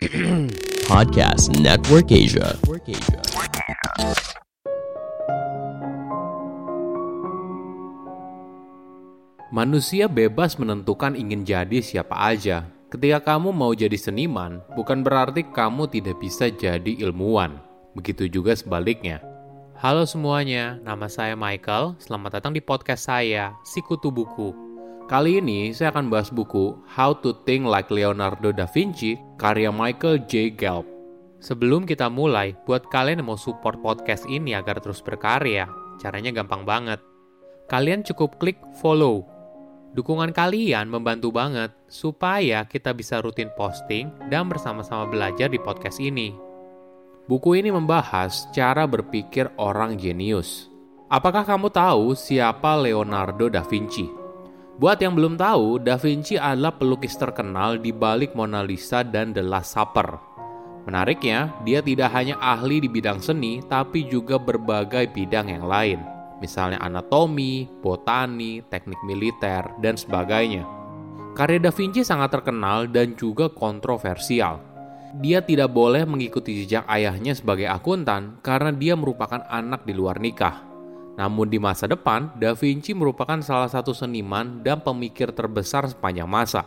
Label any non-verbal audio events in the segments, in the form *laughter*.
*clears throat* Podcast Network Asia. Manusia bebas menentukan ingin jadi siapa aja. Ketika kamu mau jadi seniman, bukan berarti kamu tidak bisa jadi ilmuwan. Begitu juga sebaliknya. Halo semuanya, nama saya Michael. Selamat datang di podcast saya, Sikutu Buku. Kali ini saya akan bahas buku How to Think Like Leonardo da Vinci karya Michael J. Gelb. Sebelum kita mulai, buat kalian yang mau support podcast ini agar terus berkarya, caranya gampang banget. Kalian cukup klik follow Dukungan kalian membantu banget supaya kita bisa rutin posting dan bersama-sama belajar di podcast ini. Buku ini membahas cara berpikir orang jenius. Apakah kamu tahu siapa Leonardo da Vinci? Buat yang belum tahu, Da Vinci adalah pelukis terkenal di balik Mona Lisa dan The Last Supper. Menariknya, dia tidak hanya ahli di bidang seni, tapi juga berbagai bidang yang lain misalnya anatomi, botani, teknik militer, dan sebagainya. Karya Da Vinci sangat terkenal dan juga kontroversial. Dia tidak boleh mengikuti jejak ayahnya sebagai akuntan karena dia merupakan anak di luar nikah. Namun di masa depan, Da Vinci merupakan salah satu seniman dan pemikir terbesar sepanjang masa.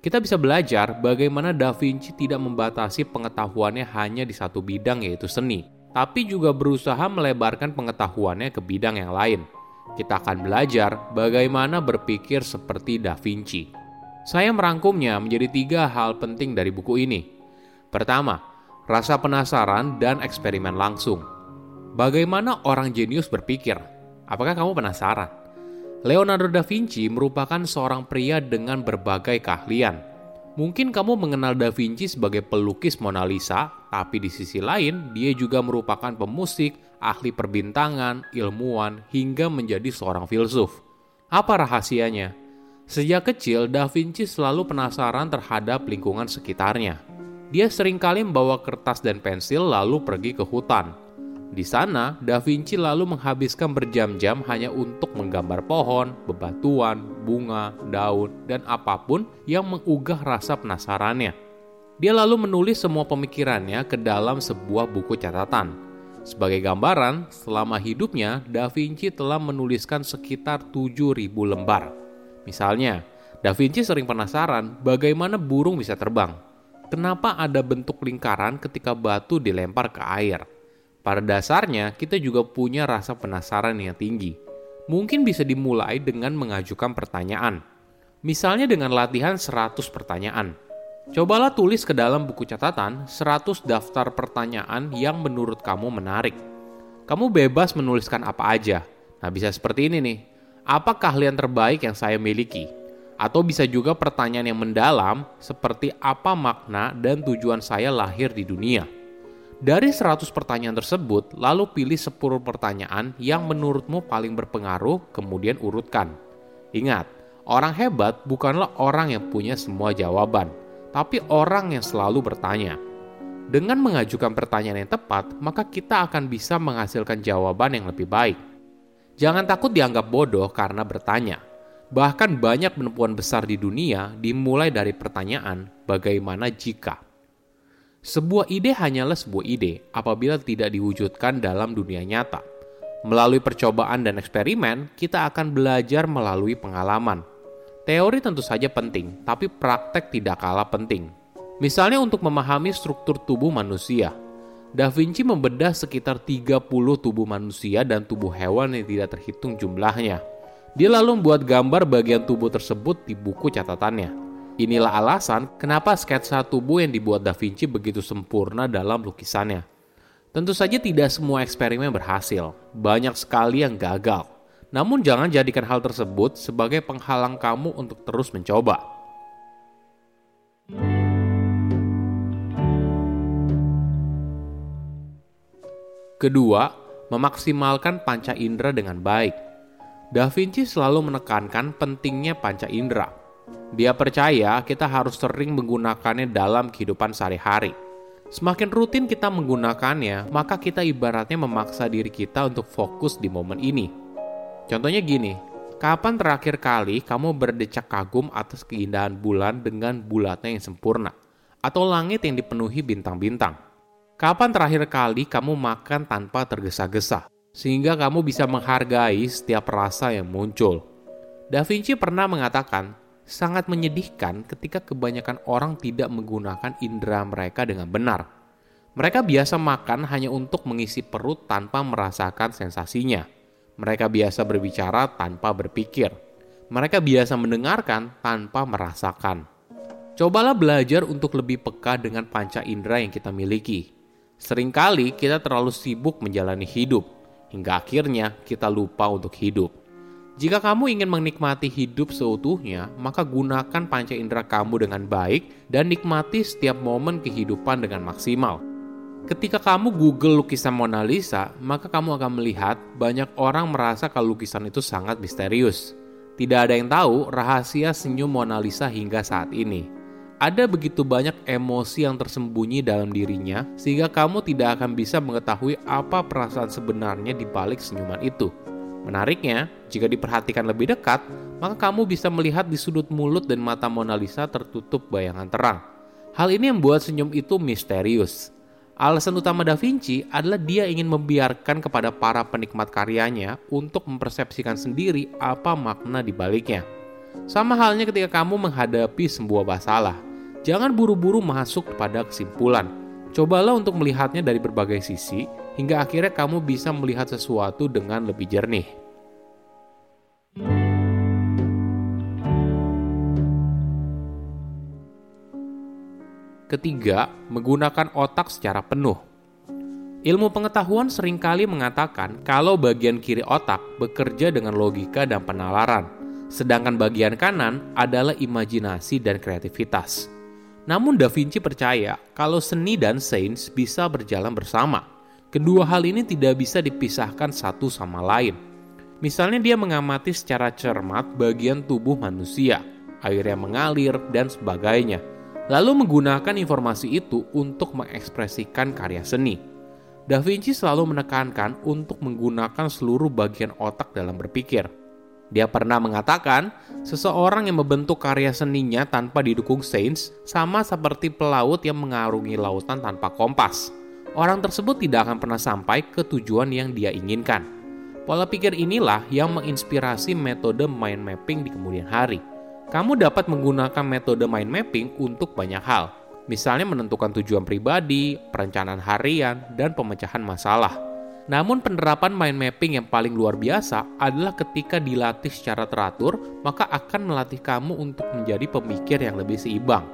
Kita bisa belajar bagaimana Da Vinci tidak membatasi pengetahuannya hanya di satu bidang yaitu seni, tapi juga berusaha melebarkan pengetahuannya ke bidang yang lain. Kita akan belajar bagaimana berpikir seperti Da Vinci. Saya merangkumnya menjadi tiga hal penting dari buku ini. Pertama, rasa penasaran dan eksperimen langsung. Bagaimana orang jenius berpikir? Apakah kamu penasaran? Leonardo da Vinci merupakan seorang pria dengan berbagai keahlian Mungkin kamu mengenal Da Vinci sebagai pelukis Mona Lisa, tapi di sisi lain dia juga merupakan pemusik, ahli perbintangan, ilmuwan, hingga menjadi seorang filsuf. Apa rahasianya? Sejak kecil, Da Vinci selalu penasaran terhadap lingkungan sekitarnya. Dia sering kali membawa kertas dan pensil lalu pergi ke hutan, di sana, Da Vinci lalu menghabiskan berjam-jam hanya untuk menggambar pohon, bebatuan, bunga, daun, dan apa pun yang mengugah rasa penasarannya. Dia lalu menulis semua pemikirannya ke dalam sebuah buku catatan. Sebagai gambaran, selama hidupnya, Da Vinci telah menuliskan sekitar 7.000 lembar. Misalnya, Da Vinci sering penasaran bagaimana burung bisa terbang. Kenapa ada bentuk lingkaran ketika batu dilempar ke air? Pada dasarnya, kita juga punya rasa penasaran yang tinggi. Mungkin bisa dimulai dengan mengajukan pertanyaan. Misalnya dengan latihan 100 pertanyaan. Cobalah tulis ke dalam buku catatan 100 daftar pertanyaan yang menurut kamu menarik. Kamu bebas menuliskan apa aja. Nah, bisa seperti ini nih. Apa keahlian terbaik yang saya miliki? Atau bisa juga pertanyaan yang mendalam seperti apa makna dan tujuan saya lahir di dunia. Dari 100 pertanyaan tersebut, lalu pilih 10 pertanyaan yang menurutmu paling berpengaruh, kemudian urutkan. Ingat, orang hebat bukanlah orang yang punya semua jawaban, tapi orang yang selalu bertanya. Dengan mengajukan pertanyaan yang tepat, maka kita akan bisa menghasilkan jawaban yang lebih baik. Jangan takut dianggap bodoh karena bertanya. Bahkan banyak penemuan besar di dunia dimulai dari pertanyaan, "Bagaimana jika?" Sebuah ide hanyalah sebuah ide apabila tidak diwujudkan dalam dunia nyata. Melalui percobaan dan eksperimen, kita akan belajar melalui pengalaman. Teori tentu saja penting, tapi praktek tidak kalah penting. Misalnya untuk memahami struktur tubuh manusia. Da Vinci membedah sekitar 30 tubuh manusia dan tubuh hewan yang tidak terhitung jumlahnya. Dia lalu membuat gambar bagian tubuh tersebut di buku catatannya. Inilah alasan kenapa sketsa tubuh yang dibuat Da Vinci begitu sempurna dalam lukisannya. Tentu saja tidak semua eksperimen berhasil, banyak sekali yang gagal. Namun jangan jadikan hal tersebut sebagai penghalang kamu untuk terus mencoba. Kedua, memaksimalkan panca indera dengan baik. Da Vinci selalu menekankan pentingnya panca indera dia percaya kita harus sering menggunakannya dalam kehidupan sehari-hari. Semakin rutin kita menggunakannya, maka kita ibaratnya memaksa diri kita untuk fokus di momen ini. Contohnya gini, kapan terakhir kali kamu berdecak kagum atas keindahan bulan dengan bulatnya yang sempurna? atau langit yang dipenuhi bintang-bintang? Kapan terakhir kali kamu makan tanpa tergesa-gesa, sehingga kamu bisa menghargai setiap rasa yang muncul? Da Vinci pernah mengatakan, sangat menyedihkan ketika kebanyakan orang tidak menggunakan indera mereka dengan benar. Mereka biasa makan hanya untuk mengisi perut tanpa merasakan sensasinya. Mereka biasa berbicara tanpa berpikir. Mereka biasa mendengarkan tanpa merasakan. Cobalah belajar untuk lebih peka dengan panca indera yang kita miliki Seringkali kita terlalu sibuk menjalani hidup, hingga akhirnya kita lupa untuk hidup. Jika kamu ingin menikmati hidup seutuhnya, maka gunakan panca indera kamu dengan baik dan nikmati setiap momen kehidupan dengan maksimal. Ketika kamu Google lukisan Mona Lisa, maka kamu akan melihat banyak orang merasa kalau lukisan itu sangat misterius. Tidak ada yang tahu rahasia senyum Mona Lisa hingga saat ini ada begitu banyak emosi yang tersembunyi dalam dirinya, sehingga kamu tidak akan bisa mengetahui apa perasaan sebenarnya di balik senyuman itu. Menariknya, jika diperhatikan lebih dekat, maka kamu bisa melihat di sudut mulut dan mata Mona Lisa tertutup bayangan terang. Hal ini membuat senyum itu misterius. Alasan utama Da Vinci adalah dia ingin membiarkan kepada para penikmat karyanya untuk mempersepsikan sendiri apa makna di baliknya. Sama halnya ketika kamu menghadapi sebuah masalah. Jangan buru-buru masuk pada kesimpulan. Cobalah untuk melihatnya dari berbagai sisi, hingga akhirnya kamu bisa melihat sesuatu dengan lebih jernih. Ketiga, menggunakan otak secara penuh. Ilmu pengetahuan sering kali mengatakan kalau bagian kiri otak bekerja dengan logika dan penalaran, sedangkan bagian kanan adalah imajinasi dan kreativitas. Namun Da Vinci percaya kalau seni dan sains bisa berjalan bersama. Kedua hal ini tidak bisa dipisahkan satu sama lain. Misalnya dia mengamati secara cermat bagian tubuh manusia, air yang mengalir, dan sebagainya. Lalu menggunakan informasi itu untuk mengekspresikan karya seni. Da Vinci selalu menekankan untuk menggunakan seluruh bagian otak dalam berpikir dia pernah mengatakan, seseorang yang membentuk karya seninya tanpa didukung sains sama seperti pelaut yang mengarungi lautan tanpa kompas. Orang tersebut tidak akan pernah sampai ke tujuan yang dia inginkan. Pola pikir inilah yang menginspirasi metode mind mapping di kemudian hari. Kamu dapat menggunakan metode mind mapping untuk banyak hal, misalnya menentukan tujuan pribadi, perencanaan harian, dan pemecahan masalah. Namun penerapan mind mapping yang paling luar biasa adalah ketika dilatih secara teratur, maka akan melatih kamu untuk menjadi pemikir yang lebih seimbang.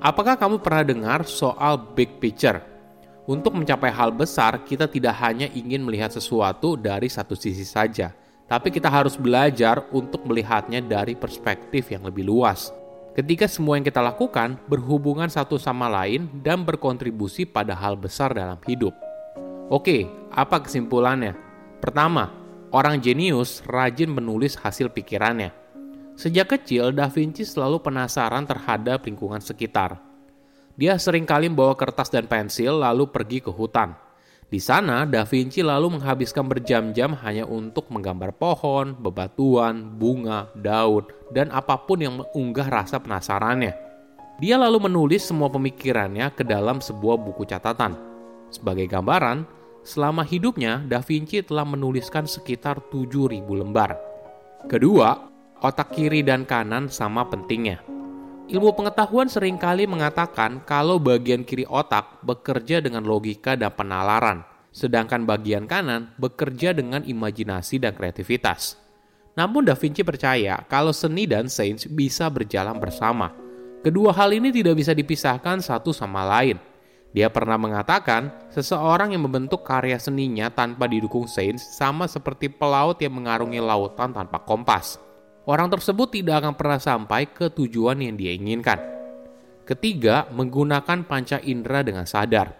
Apakah kamu pernah dengar soal big picture? Untuk mencapai hal besar, kita tidak hanya ingin melihat sesuatu dari satu sisi saja, tapi kita harus belajar untuk melihatnya dari perspektif yang lebih luas. Ketika semua yang kita lakukan berhubungan satu sama lain dan berkontribusi pada hal besar dalam hidup. Oke, apa kesimpulannya? Pertama, orang jenius rajin menulis hasil pikirannya. Sejak kecil, Da Vinci selalu penasaran terhadap lingkungan sekitar. Dia sering kali membawa kertas dan pensil lalu pergi ke hutan. Di sana, Da Vinci lalu menghabiskan berjam-jam hanya untuk menggambar pohon, bebatuan, bunga, daun, dan apa pun yang mengunggah rasa penasarannya. Dia lalu menulis semua pemikirannya ke dalam sebuah buku catatan. Sebagai gambaran, selama hidupnya Da Vinci telah menuliskan sekitar 7.000 lembar. Kedua, otak kiri dan kanan sama pentingnya. Ilmu pengetahuan sering kali mengatakan kalau bagian kiri otak bekerja dengan logika dan penalaran, sedangkan bagian kanan bekerja dengan imajinasi dan kreativitas. Namun Da Vinci percaya kalau seni dan sains bisa berjalan bersama. Kedua hal ini tidak bisa dipisahkan satu sama lain – dia pernah mengatakan, seseorang yang membentuk karya seninya tanpa didukung sains sama seperti pelaut yang mengarungi lautan tanpa kompas. Orang tersebut tidak akan pernah sampai ke tujuan yang dia inginkan. Ketiga, menggunakan panca indera dengan sadar.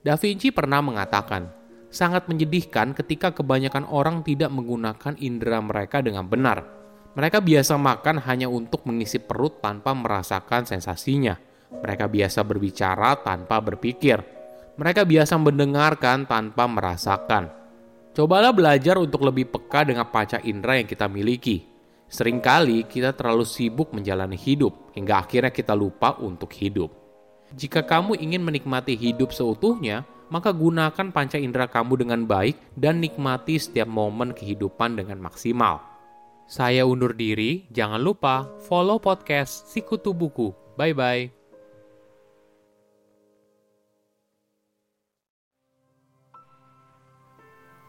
Da Vinci pernah mengatakan, sangat menyedihkan ketika kebanyakan orang tidak menggunakan indera mereka dengan benar. Mereka biasa makan hanya untuk mengisi perut tanpa merasakan sensasinya mereka biasa berbicara tanpa berpikir. Mereka biasa mendengarkan tanpa merasakan. Cobalah belajar untuk lebih peka dengan panca indera yang kita miliki. Seringkali kita terlalu sibuk menjalani hidup hingga akhirnya kita lupa untuk hidup. Jika kamu ingin menikmati hidup seutuhnya, maka gunakan panca indera kamu dengan baik dan nikmati setiap momen kehidupan dengan maksimal. Saya undur diri, jangan lupa follow podcast Sikutu Buku. Bye-bye.